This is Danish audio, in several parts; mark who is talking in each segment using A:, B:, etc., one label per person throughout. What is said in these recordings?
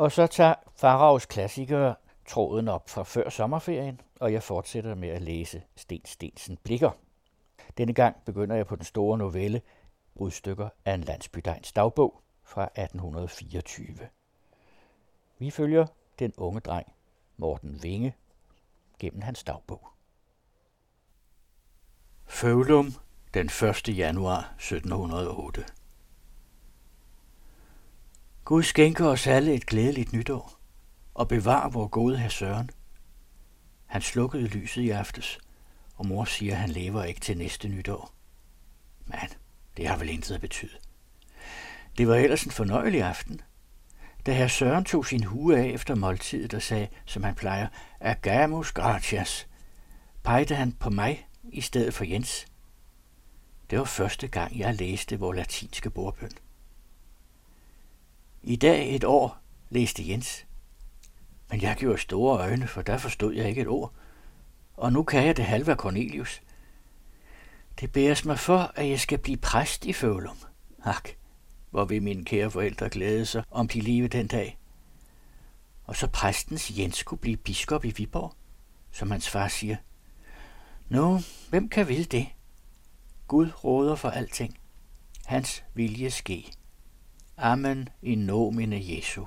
A: Og så tager Faraos klassikere tråden op fra før sommerferien, og jeg fortsætter med at læse Sten Stensen Blikker. Denne gang begynder jeg på den store novelle Brudstykker af en landsbydegns dagbog fra 1824. Vi følger den unge dreng Morten Vinge gennem hans dagbog. Føvlum den 1. januar 1708 Gud skænker os alle et glædeligt nytår og bevar vor gode herr Søren. Han slukkede lyset i aftes, og mor siger, at han lever ikke til næste nytår. Men det har vel intet at betyde. Det var ellers en fornøjelig aften. Da herr Søren tog sin hue af efter måltidet og sagde, som han plejer, Agamus gratias, pegte han på mig i stedet for Jens. Det var første gang, jeg læste vores latinske bordbøn. I dag et år, læste Jens. Men jeg gjorde store øjne, for der forstod jeg ikke et ord. Og nu kan jeg det halve af Cornelius. Det bæres mig for, at jeg skal blive præst i Følum. Hak, hvor vil mine kære forældre glæde sig, om de leve den dag. Og så præstens Jens skulle blive biskop i Viborg, som hans far siger. Nå, hvem kan ville det? Gud råder for alting. Hans vilje ske. Amen in nomine Jesu.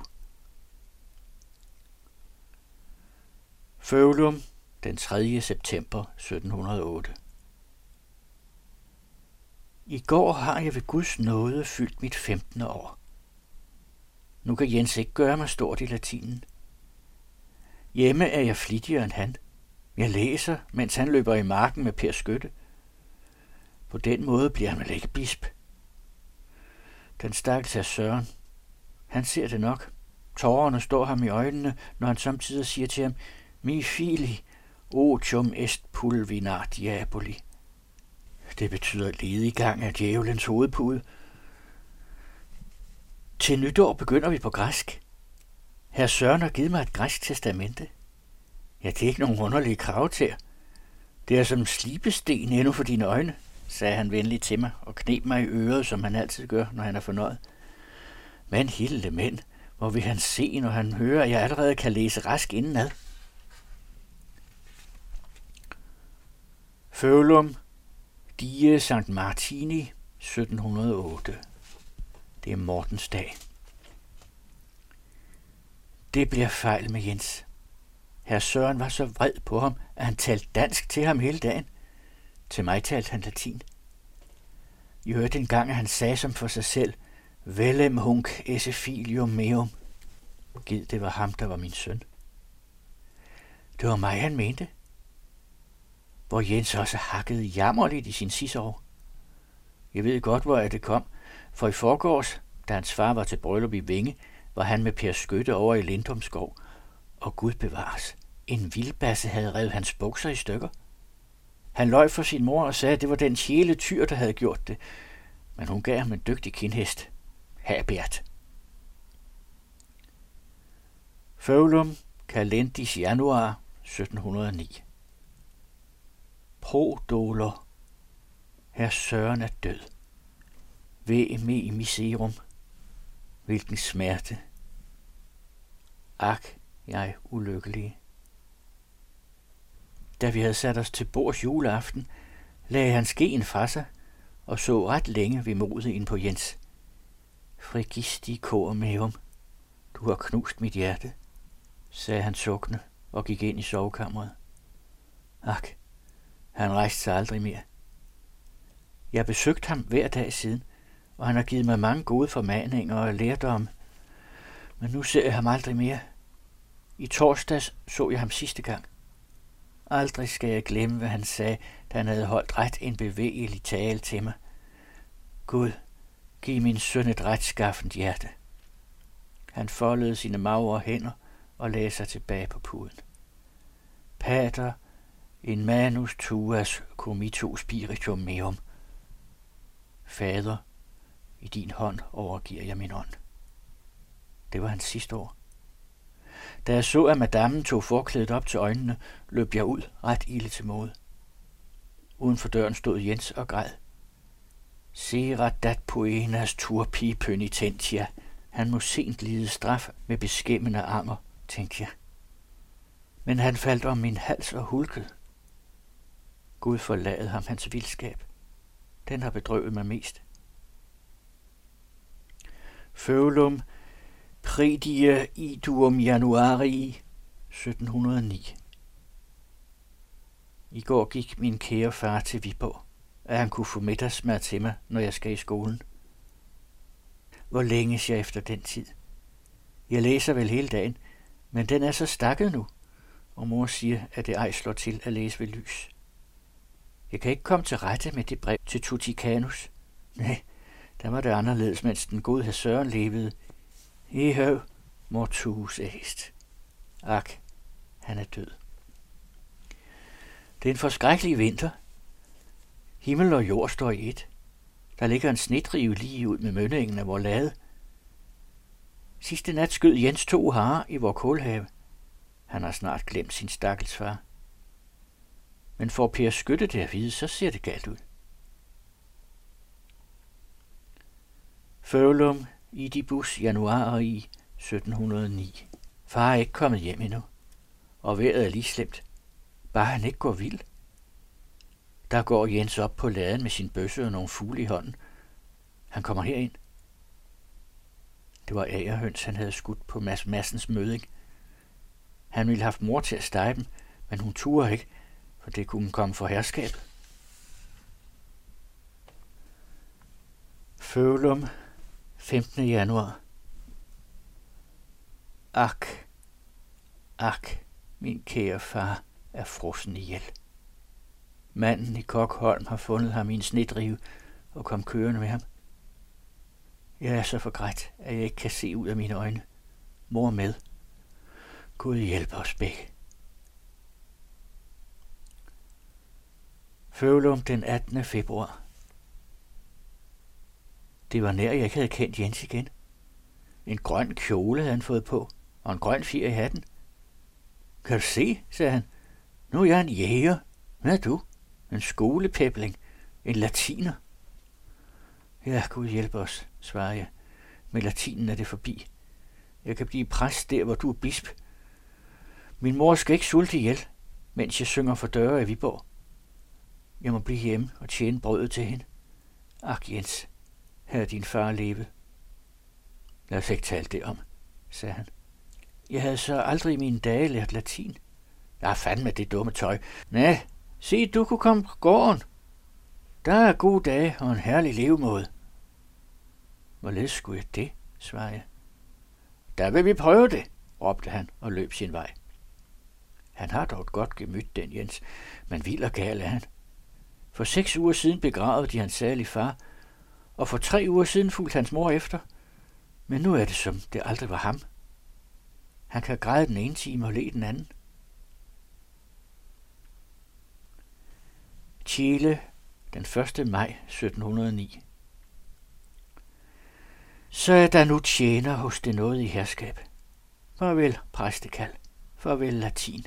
A: Føvlum, den 3. september 1708. I går har jeg ved Guds nåde fyldt mit 15. år. Nu kan Jens ikke gøre mig stort i latinen. Hjemme er jeg flittigere end han. Jeg læser, mens han løber i marken med Per Skytte. På den måde bliver han vel ikke bisp. Den stakkels er Søren. Han ser det nok. Tårerne står ham i øjnene, når han samtidig siger til ham, Mi fili, otium est pulvinar diaboli. Det betyder ledigang af djævelens hovedpude. Til nytår begynder vi på græsk. Herr Søren har givet mig et græsk testamente. Ja, det er ikke nogen underlige krav til. Det er som slibesten endnu for dine øjne sagde han venligt til mig og knep mig i øret, som han altid gør, når han er fornøjet. Men hilde mænd, hvor vil han se, når han hører, at jeg allerede kan læse rask indenad? Følum, Die St. Martini, 1708. Det er Mortens dag. Det bliver fejl med Jens. Herr Søren var så vred på ham, at han talte dansk til ham hele dagen. Til mig talte han latin. Jeg hørte engang, at han sagde som for sig selv, Velem hunk esse filium meum. Gid, det var ham, der var min søn. Det var mig, han mente. Hvor Jens også hakkede jammerligt i sin sidste år. Jeg ved godt, hvor det kom, for i forgårs, da hans far var til bryllup i Vinge, var han med Per Skytte over i Lindumskov, og Gud bevares. En vildbasse havde revet hans bukser i stykker – han løj for sin mor og sagde, at det var den sjæle tyr, der havde gjort det. Men hun gav ham en dygtig kindhest. Habert. Føvlum, Kalendis januar 1709. Prodolor. Herr Søren er død. Ve me i miserum. Hvilken smerte. Ak, jeg ulykkelig. Da vi havde sat os til bords juleaften, lagde han skeen fra sig og så ret længe ved modet ind på Jens. Frigisti kår meum, du har knust mit hjerte, sagde han sukkende og gik ind i sovekammeret. Ak, han rejste sig aldrig mere. Jeg besøgte ham hver dag siden, og han har givet mig mange gode formaninger og lærdomme. Men nu ser jeg ham aldrig mere. I torsdags så jeg ham sidste gang. Aldrig skal jeg glemme, hvad han sagde, da han havde holdt ret en bevægelig tale til mig. Gud, giv min søn et retskaffent hjerte. Han foldede sine magre hænder og lagde sig tilbage på puden. Pater, in manus tuas comito spiritum meum. Fader, i din hånd overgiver jeg min ånd. Det var hans sidste ord. Da jeg så, at madammen tog forklædet op til øjnene, løb jeg ud ret ille til mode. Uden for døren stod Jens og græd. Sera dat poenas turpi penitentia, Han må sent lide straf med beskæmmende anger, tænkte jeg. Men han faldt om min hals og hulkede. Gud forlade ham hans vildskab. Den har bedrøvet mig mest. Føvlum Predie Iduum Januari 1709 I går gik min kære far til Viborg, at han kunne få middagsmad til mig, når jeg skal i skolen. Hvor længe jeg efter den tid? Jeg læser vel hele dagen, men den er så stakket nu, og mor siger, at det ej slår til at læse ved lys. Jeg kan ikke komme til rette med det brev til Tuticanus. Nej, der var det anderledes, mens den gode herr Søren levede. I høv, mortus est. Ak, han er død. Det er en forskrækkelig vinter. Himmel og jord står i et. Der ligger en snedrive lige ud med mønningen af vor lade. Sidste nat skød Jens to harer i vor kulhave. Han har snart glemt sin stakkels far. Men for Per Skytte det at vide, så ser det galt ud. Føvlum, Idibus, januar i 1709. Far er ikke kommet hjem endnu, og vejret er lige slemt. Bare han ikke går vild. Der går Jens op på laden med sin bøsse og nogle fugle i hånden. Han kommer herind. Det var agerhøns, han havde skudt på Mads Massens møding. Han ville have haft mor til at stege dem, men hun turde ikke, for det kunne komme for herskab. Følum, 15. januar. Ak, ak, min kære far er frossen ihjel. Manden i Kokholm har fundet ham i en snedrive og kom kørende med ham. Jeg er så forgrædt, at jeg ikke kan se ud af mine øjne. Mor med. Gud hjælp os begge. Føvlum den 18. februar. Det var nær, jeg ikke havde kendt Jens igen. En grøn kjole havde han fået på, og en grøn fjer i hatten. Kan du se, sagde han. Nu er jeg en jæger. Hvad er du? En skolepæbling. En latiner. Ja, Gud hjælp os, svarede jeg. Med latinen er det forbi. Jeg kan blive præst der, hvor du er bisp. Min mor skal ikke sulte ihjel, mens jeg synger for døre i Viborg. Jeg må blive hjemme og tjene brødet til hende. Ak, Jens, havde din far levet. Lad os ikke tale det om, sagde han. Jeg havde så aldrig i mine dage lært latin. Jeg har fandme det dumme tøj. Næh, se, du kunne komme på gården. Der er gode dage og en herlig levemåde. Hvorledes skulle jeg det, svarede jeg. Der vil vi prøve det, råbte han og løb sin vej. Han har dog et godt gemyt, den Jens, men vild og gal er han. For seks uger siden begravede de hans særlige far, og for tre uger siden fulgte hans mor efter. Men nu er det som, det aldrig var ham. Han kan græde den ene time og le den anden. Chile, den 1. maj 1709. Så er der nu tjener hos det noget i herskab. Farvel, præstekald. Farvel, latin.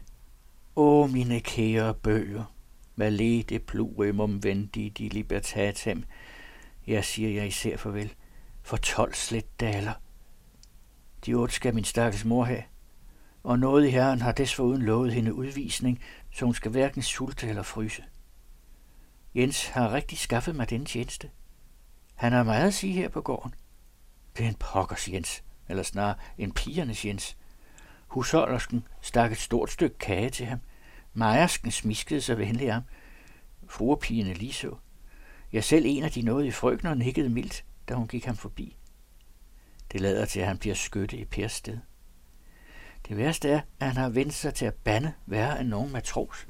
A: Åh, mine kære bøger. Valete plurimum vendi di libertatem. Jeg siger jeg især farvel. For tolv slet daler. De otte skal min stakkels mor have. Og noget i herren har desforuden lovet hende udvisning, så hun skal hverken sulte eller fryse. Jens har rigtig skaffet mig den tjeneste. Han har meget at sige her på gården. Det er en pokkers Jens, eller snarere en pigernes Jens. Husholdersken stak et stort stykke kage til ham. Mejersken smiskede sig venlig ham. Fruerpigerne lige så. Jeg selv en af de nåede i frøkner og nikkede mildt, da hun gik ham forbi. Det lader til, at han bliver skytte i Pers sted. Det værste er, at han har vendt sig til at bande værre end nogen matros.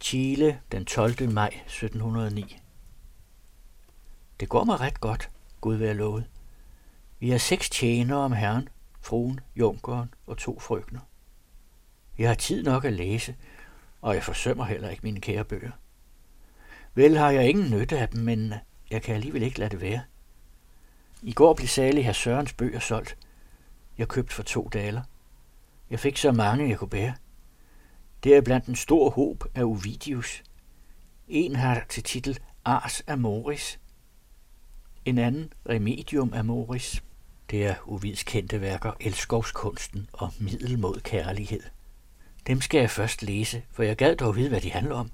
A: Chile den 12. maj 1709. Det går mig ret godt, Gud være lovet. Vi har seks tjenere om herren, fruen, junkeren og to frøkner. Jeg har tid nok at læse, og jeg forsømmer heller ikke mine kære bøger. Vel har jeg ingen nytte af dem, men jeg kan alligevel ikke lade det være. I går blev salig her Sørens bøger solgt. Jeg købte for to daler. Jeg fik så mange, jeg kunne bære. Det er blandt en stor håb af Ovidius. En har til titel Ars Amoris. En anden remedium amoris. Det er Ovids kendte værker Elskovskunsten og Middel mod kærlighed. Dem skal jeg først læse, for jeg gad dog vide, hvad de handler om.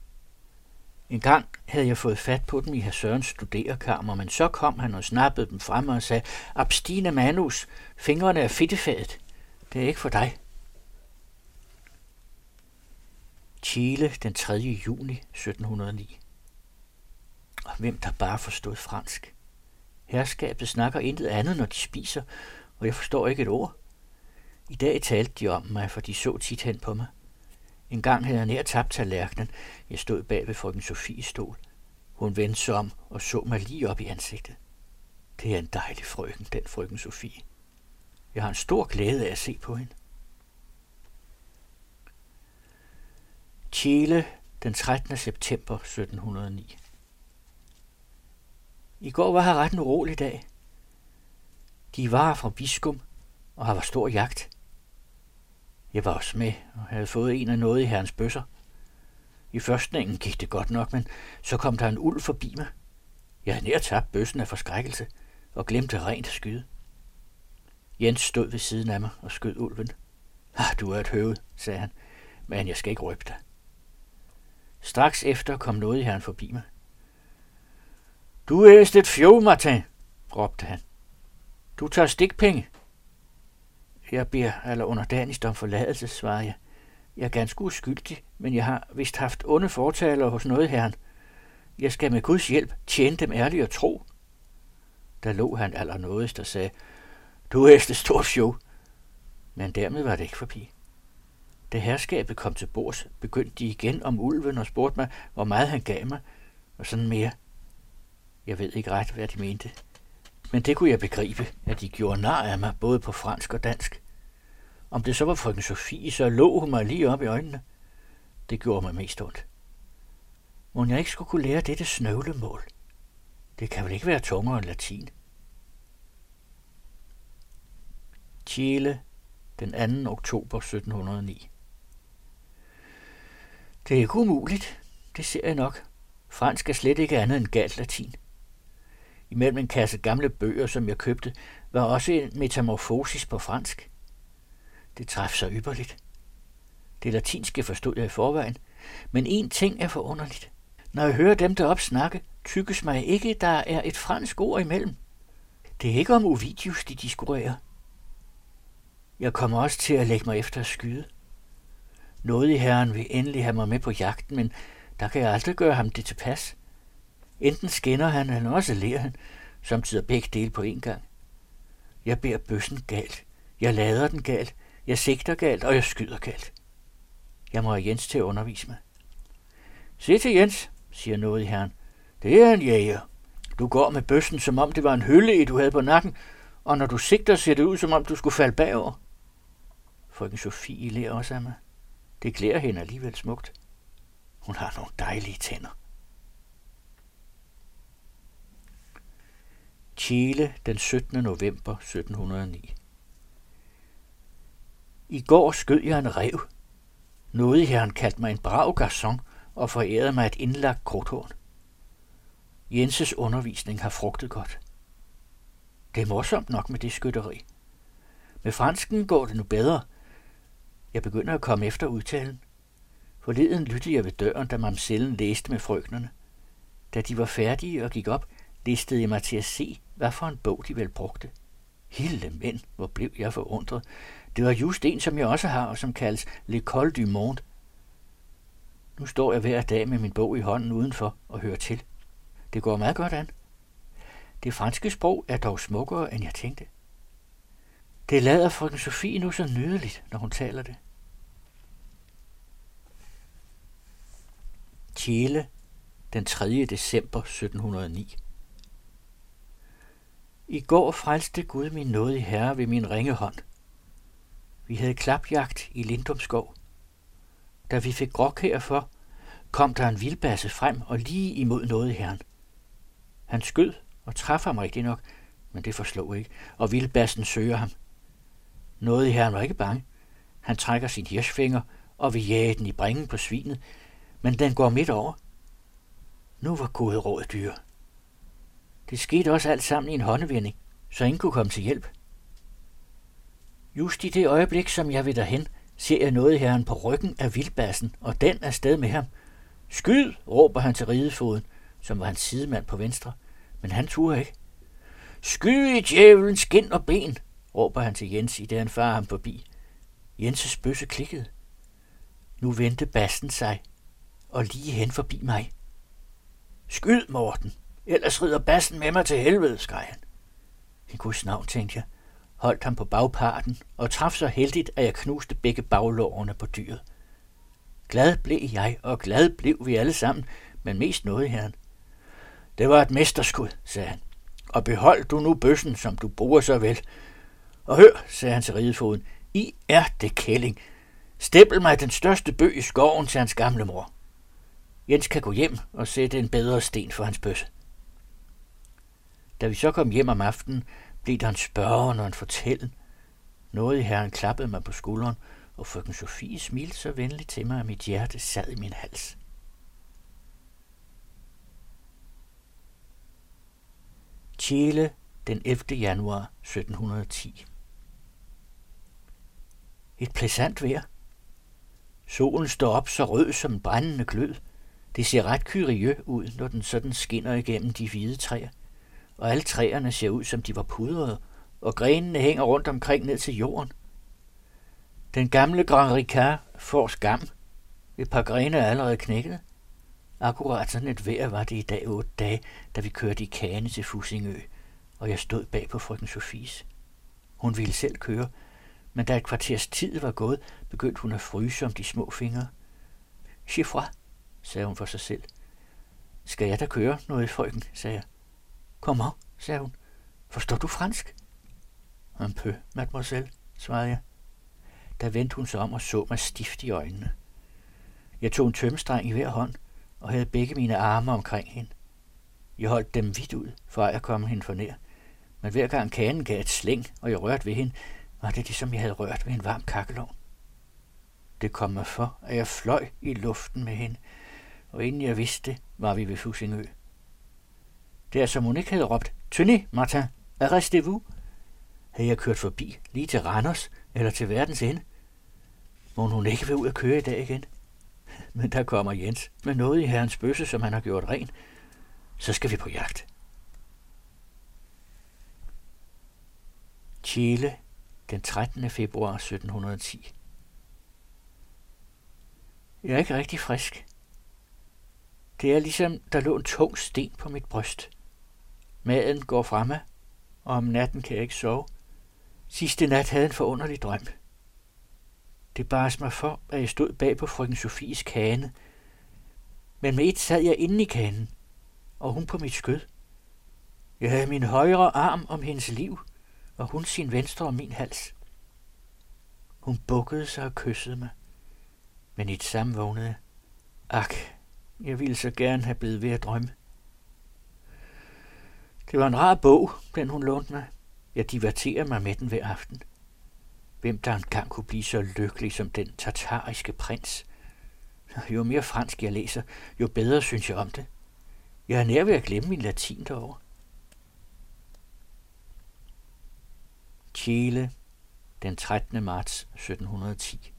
A: En gang havde jeg fået fat på dem i herr Sørens studerekammer, men så kom han og snappede dem frem og sagde, Abstine manus, fingrene er fedtefadet. Det er ikke for dig. Chile den 3. juni 1709. Og hvem der bare forstod fransk. Herskabet snakker intet andet, når de spiser, og jeg forstår ikke et ord. I dag talte de om mig, for de så tit hen på mig. En gang havde jeg nær tabt tallerkenen. Jeg stod bag ved frøken Sofies stol. Hun vendte sig om og så mig lige op i ansigtet. Det er en dejlig frøken, den frøken Sofie. Jeg har en stor glæde af at se på hende. Chile, den 13. september 1709. I går var her ret en urolig dag. De var fra Biskum, og her var stor jagt. Jeg var også med og havde fået en af noget i herrens bøsser. I førstningen gik det godt nok, men så kom der en ulv forbi mig. Jeg havde nær tabt bøssen af forskrækkelse og glemte rent at skyde. Jens stod ved siden af mig og skød ulven. Ah, du er et høvet, sagde han, men jeg skal ikke røbe dig. Straks efter kom noget i herren forbi mig. Du er et fjov, Martin, råbte han. Du tager stikpenge. Jeg beder eller underdanigst om forladelse, svarede jeg. Jeg er ganske uskyldig, men jeg har vist haft onde fortaler hos noget herren. Jeg skal med Guds hjælp tjene dem ærligt og tro. Der lå han allernådigst og sagde, du er efter stort show. Men dermed var det ikke forbi. Da herskabet kom til bords, begyndte de igen om ulven og spurgte mig, hvor meget han gav mig, og sådan mere. Jeg ved ikke ret, hvad de mente. Men det kunne jeg begribe, at de gjorde nar af mig, både på fransk og dansk. Om det så var frøken Sofie, så lå hun mig lige op i øjnene. Det gjorde mig mest ondt. Må jeg ikke skulle kunne lære dette snøvlemål? Det kan vel ikke være tungere end latin? Chile, den 2. oktober 1709. Det er ikke umuligt, det ser jeg nok. Fransk er slet ikke andet end galt latin. Imellem en kasse gamle bøger, som jeg købte, var også en metamorfosis på fransk. Det træffede sig ypperligt. Det latinske forstod jeg i forvejen, men en ting er forunderligt. Når jeg hører dem deroppe snakke, tykkes mig ikke, der er et fransk ord imellem. Det er ikke om Ovidius, de diskurerer. Jeg kommer også til at lægge mig efter at skyde. Noget i herren vil endelig have mig med på jagten, men der kan jeg aldrig gøre ham det tilpas. Enten skinner han, eller også ler han, samtidig begge dele på en gang. Jeg beder bøssen galt. Jeg lader den galt. Jeg sigter galt, og jeg skyder galt. Jeg må have Jens til at undervise mig. Se til Jens, siger noget i herren. Det er en jæger. Du går med bøssen, som om det var en hylde, du havde på nakken, og når du sigter, ser det ud, som om du skulle falde bagover. Frøken Sofie lærer også af mig. Det klæder hende alligevel smukt. Hun har nogle dejlige tænder. Chile den 17. november 1709. I går skød jeg en rev. Noget herren kaldte mig en brav garçon og forærede mig et indlagt krudthorn. Jenses undervisning har frugtet godt. Det er morsomt nok med det skytteri. Med fransken går det nu bedre. Jeg begynder at komme efter udtalen. Forleden lyttede jeg ved døren, da mamsellen læste med frøknerne. Da de var færdige og gik op, listede jeg mig til at se, hvad for en bog de vel brugte. Hilde mænd, hvor blev jeg forundret. Det var just en, som jeg også har, og som kaldes L'École du Monde. Nu står jeg hver dag med min bog i hånden udenfor og hører til. Det går meget godt an. Det franske sprog er dog smukkere, end jeg tænkte. Det lader frøken Sofie nu så nydeligt, når hun taler det. Chile, den 3. december 1709. I går frelste Gud min nåde herre ved min ringe hånd. Vi havde klapjagt i Lindumskov. Da vi fik grok herfor, kom der en vildbasse frem og lige imod noget herren. Han skød og træffer ham rigtig nok, men det forslog ikke, og vildbassen søger ham. Noget i herren var ikke bange. Han trækker sin hirsfinger og vil jage den i bringen på svinet, men den går midt over. Nu var gode råd dyr. Det skete også alt sammen i en håndevending, så ingen kunne komme til hjælp. Just i det øjeblik, som jeg vil derhen, ser jeg noget herren på ryggen af vildbassen, og den er sted med ham. Skyd, råber han til ridefoden, som var hans sidemand på venstre, men han turde ikke. Skyd i djævelens skin og ben, råber han til Jens, i det han farer ham forbi. Jenses bøsse klikkede. Nu vendte bassen sig, og lige hen forbi mig. Skyd, Morten, ellers rider bassen med mig til helvede, skreg han. I guds navn, tænkte jeg, holdt ham på bagparten og traf så heldigt, at jeg knuste begge baglårene på dyret. Glad blev jeg, og glad blev vi alle sammen, men mest noget herren. Det var et mesterskud, sagde han. Og behold du nu bøssen, som du bruger så vel. Og hør, sagde han til ridefoden, I er det kælling. Stempel mig den største bøg i skoven til hans gamle mor. Jens kan gå hjem og sætte en bedre sten for hans bøsse. Da vi så kom hjem om aftenen, blev der en spørgen og en fortællen. Noget i herren klappede mig på skulderen, og frøken Sofie smilte så venligt til mig, at mit hjerte sad i min hals. Chile den 11. januar 1710 Et plæsant vejr. Solen står op så rød som en brændende glød. Det ser ret kyrie ud, når den sådan skinner igennem de hvide træer og alle træerne ser ud, som de var pudrede, og grenene hænger rundt omkring ned til jorden. Den gamle Grand Ricard får skam. Et par grene er allerede knækket. Akkurat sådan et vejr var det i dag otte dage, da vi kørte i kane til Fusingø, og jeg stod bag på frøken Sofies. Hun ville selv køre, men da et kvarters tid var gået, begyndte hun at fryse om de små fingre. Chiffre, sagde hun for sig selv. Skal jeg da køre noget, frøken, sagde jeg. Comment, sagde hun. Forstår du fransk? Un peu, mademoiselle, svarede jeg. Da vendte hun sig om og så mig stift i øjnene. Jeg tog en tømmestreng i hver hånd og havde begge mine arme omkring hende. Jeg holdt dem vidt ud, for at jeg kom hende for nær. Men hver gang kagen gav et slæng, og jeg rørte ved hende, var det ligesom jeg havde rørt ved en varm kakkelovn. Det kom mig for, at jeg fløj i luften med hende, og inden jeg vidste var vi ved Fusingø. Der som hun ikke havde råbt, Tenez, Martin, arrestez-vous, havde jeg kørt forbi, lige til Randers eller til verdens ende. Må hun ikke være ud at køre i dag igen? Men der kommer Jens med noget i herrens bøsse, som han har gjort ren. Så skal vi på jagt. Chile, den 13. februar 1710. Jeg er ikke rigtig frisk. Det er ligesom, der lå en tung sten på mit bryst. Maden går fremme, og om natten kan jeg ikke sove. Sidste nat havde en forunderlig drøm. Det bares mig for, at jeg stod bag på frøken Sofies kane. Men med et sad jeg inde i kanen, og hun på mit skød. Jeg havde min højre arm om hendes liv, og hun sin venstre om min hals. Hun bukkede sig og kyssede mig, men i et samme vågnede Ak, jeg ville så gerne have blevet ved at drømme. Det var en rar bog, den hun lånte mig. Jeg diverterer mig med den hver aften. Hvem der engang kunne blive så lykkelig som den tatariske prins. Jo mere fransk jeg læser, jo bedre synes jeg om det. Jeg er nær ved at glemme min latin derovre. Chile, den 13. marts 1710.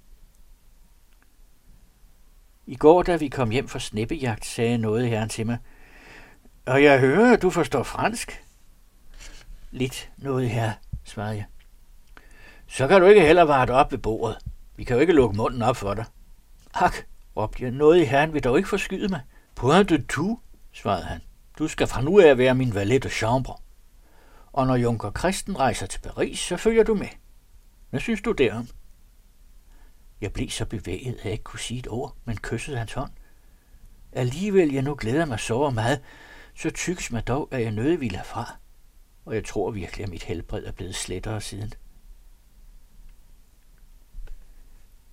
A: I går, da vi kom hjem fra sneppejagt, sagde noget herren til mig. Og jeg hører, at du forstår fransk. Lidt noget her, svarede jeg. Så kan du ikke heller vare op ved bordet. Vi kan jo ikke lukke munden op for dig. Ak, råbte jeg. Noget i herren vil dog ikke forskyde mig. Point de tout, svarede han. Du skal fra nu af være min valet de chambre. Og når Junker Christen rejser til Paris, så følger du med. Hvad synes du derom? Jeg blev så bevæget, at jeg ikke kunne sige et ord, men kyssede hans hånd. Alligevel, jeg nu glæder mig så meget, så tykkes mig dog, at jeg nødig ville herfra. Og jeg tror virkelig, at mit helbred er blevet slettere siden.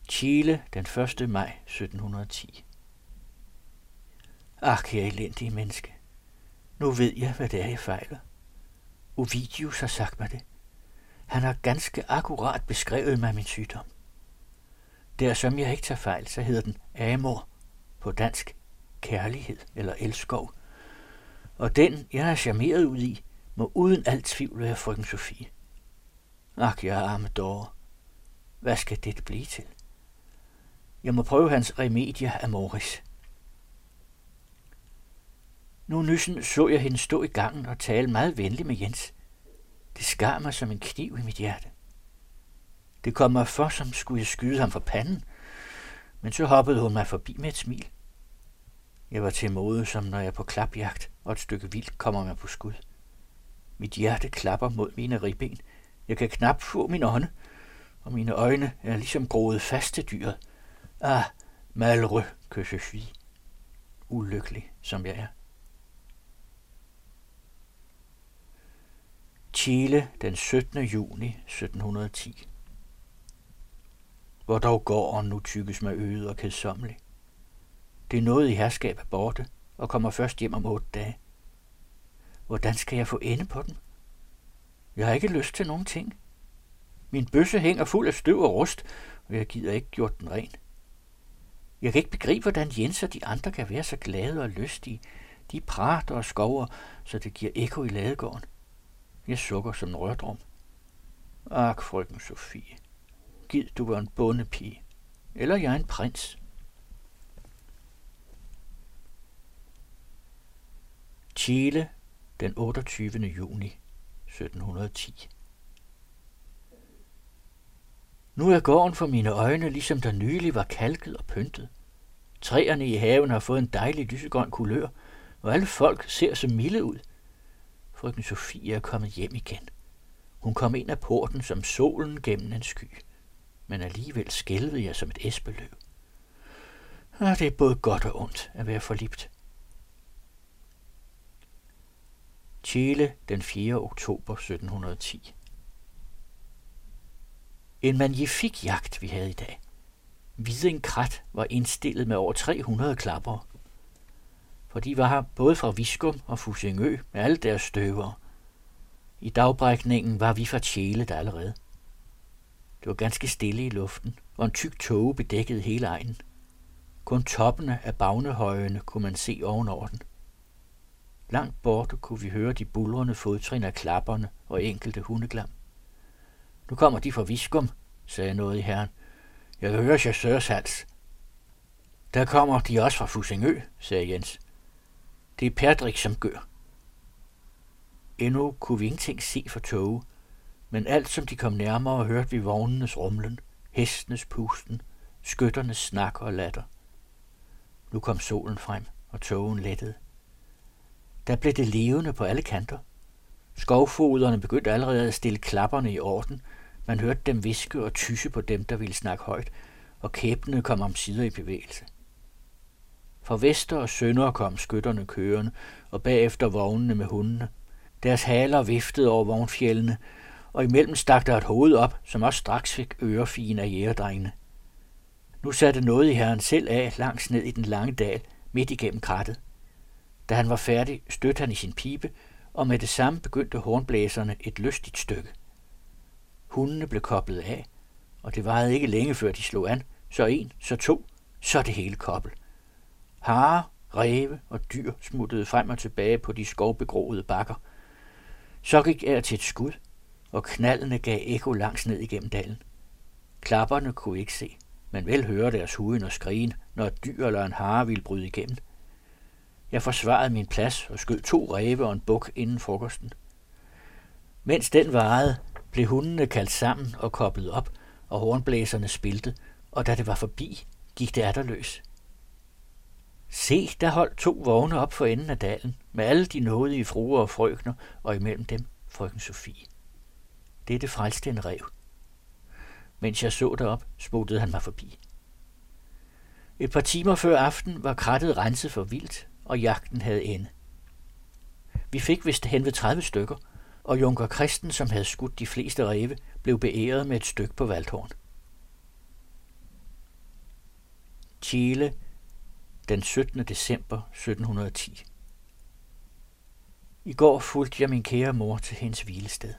A: Chile den 1. maj 1710 Ach, kære elendige menneske. Nu ved jeg, hvad det er, jeg fejler. Ovidius har sagt mig det. Han har ganske akkurat beskrevet mig min sygdom. Der som jeg ikke tager fejl, så hedder den amor, på dansk kærlighed eller elskov, og den, jeg er charmeret ud i, må uden alt tvivl være frøken Sofie. Ak, jeg arme dårer. Hvad skal det blive til? Jeg må prøve hans remedier af Morris. Nu nyssen så jeg hende stå i gangen og tale meget venligt med Jens. Det skar mig som en kniv i mit hjerte. Det kom mig for, som skulle jeg skyde ham for panden, men så hoppede hun mig forbi med et smil. Jeg var til mode, som når jeg er på klapjagt, og et stykke vildt kommer mig på skud. Mit hjerte klapper mod mine ribben. Jeg kan knap få min ånde, og mine øjne er ligesom groet fast til dyret. Ah, malheureux que je suis. Ulykkelig, som jeg er. Chile den 17. juni 1710. Hvor dog gården nu tykkes med øget og kedsommelig. Det nåede i herskab er borte, og kommer først hjem om otte dage. Hvordan skal jeg få ende på den? Jeg har ikke lyst til nogen ting. Min bøsse hænger fuld af støv og rust, og jeg gider ikke gjort den ren. Jeg kan ikke begribe, hvordan Jens og de andre kan være så glade og lystige. De prater og skover, så det giver ekko i ladegården. Jeg sukker som en rørdrum. Ak, frøken Sofie. Gid du var en bondepige. Eller jeg en prins. Chile, den 28. juni 1710. Nu er gården for mine øjne, ligesom der nylig var kalket og pyntet. Træerne i haven har fået en dejlig lysegrøn kulør, og alle folk ser så milde ud. Frøken Sofie er kommet hjem igen. Hun kom ind af porten som solen gennem en sky, men alligevel skælvede jeg som et esbeløv. Og det er både godt og ondt at være forlibt. Chile den 4. oktober 1710 En magnifik jagt, vi havde i dag. Krat var indstillet med over 300 klapper. For de var her både fra Viskum og Fusingø med alle deres støver. I dagbrækningen var vi fra Tjæle der allerede. Det var ganske stille i luften, og en tyk tåge bedækkede hele egnen. Kun toppene af bagnehøjene kunne man se ovenover den. Langt borte kunne vi høre de bulrende fodtrin af klapperne og enkelte hundeglam. Nu kommer de fra Viskum, sagde noget i herren. Jeg hører chasseurs hals. Der kommer de også fra Fusingø, sagde Jens. Det er Patrick, som gør. Endnu kunne vi ingenting se for toge, men alt som de kom nærmere, hørte vi vognenes rumlen, hestenes pusten, skytternes snak og latter. Nu kom solen frem, og togen lettede. Der blev det levende på alle kanter. Skovfoderne begyndte allerede at stille klapperne i orden. Man hørte dem viske og tysse på dem, der ville snakke højt, og kæbene kom om sider i bevægelse. Fra vester og sønder kom skytterne kørende, og bagefter vognene med hundene. Deres haler viftede over vognfjellene, og imellem stak der et hoved op, som også straks fik ørefine af jægerdrengene. Nu satte noget i herren selv af langs ned i den lange dal, midt igennem krattet. Da han var færdig, stødte han i sin pibe, og med det samme begyndte hornblæserne et lystigt stykke. Hundene blev koblet af, og det varede ikke længe før de slog an, så en, så to, så det hele kobbel. Hare, ræve og dyr smuttede frem og tilbage på de skovbegroede bakker. Så gik jeg til et skud, og knallene gav ekko langs ned igennem dalen. Klapperne kunne ikke se, men vel høre deres huden og skrigen, når et dyr eller en hare ville bryde igennem. Jeg forsvarede min plads og skød to ræve og en buk inden frokosten. Mens den varede, blev hundene kaldt sammen og koblet op, og hornblæserne spilte, og da det var forbi, gik det atterløs. Se, der holdt to vogne op for enden af dalen, med alle de nådige fruer og frøkner, og imellem dem frøken Sofie. Dette frelste en rev. Mens jeg så derop, smuttede han mig forbi. Et par timer før aften var krattet renset for vildt, og jagten havde ende. Vi fik vist hen ved 30 stykker, og Junker Christen, som havde skudt de fleste ræve, blev beæret med et stykke på Valdhorn. Chile, den 17. december 1710. I går fulgte jeg min kære mor til hendes hvilested.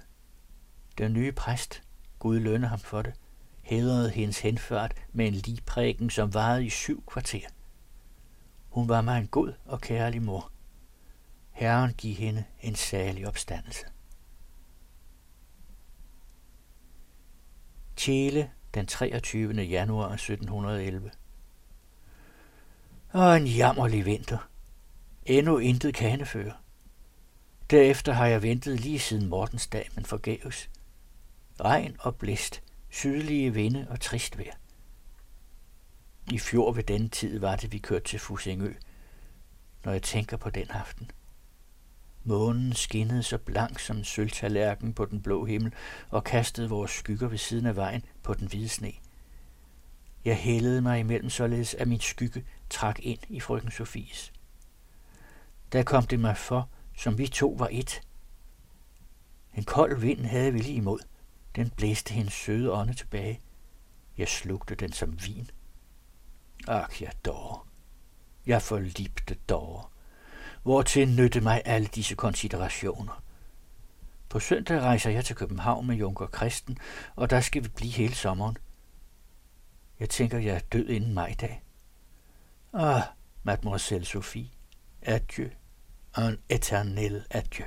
A: Den nye præst, Gud lønne ham for det, hædrede hendes henført med en ligprægen, som varede i syv kvarter. Hun var mig en god og kærlig mor. Herren giv hende en særlig opstandelse. Tjele den 23. januar 1711 Og en jammerlig vinter. Endnu intet kaneføre. Derefter har jeg ventet lige siden Mortens dag, men forgæves. Regn og blæst, sydlige vinde og trist vejr. I fjor ved denne tid var det, vi kørte til Fusingø, når jeg tænker på den aften. Månen skinnede så blank som sølvtallerken på den blå himmel og kastede vores skygger ved siden af vejen på den hvide sne. Jeg hældede mig imellem således, at min skygge trak ind i frøken Sofies. Der kom det mig for, som vi to var et. En kold vind havde vi lige imod. Den blæste hendes søde ånde tilbage. Jeg slugte den som vin. Ak, jeg dår. Jeg forlipte dår. Hvortil nytte mig alle disse konsiderationer? På søndag rejser jeg til København med Junker Kristen, og der skal vi blive hele sommeren. Jeg tænker, jeg er død inden majdag. Ah, mademoiselle Sophie, adieu, un éternel adieu.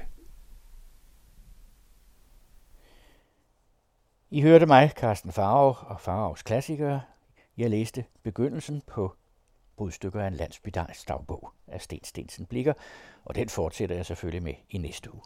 A: I hørte mig, Carsten Farov og Farovs klassikere. Jeg læste begyndelsen på brudstykker af en landsbydans dagbog af Sten Stensen Blikker, og den fortsætter jeg selvfølgelig med i næste uge.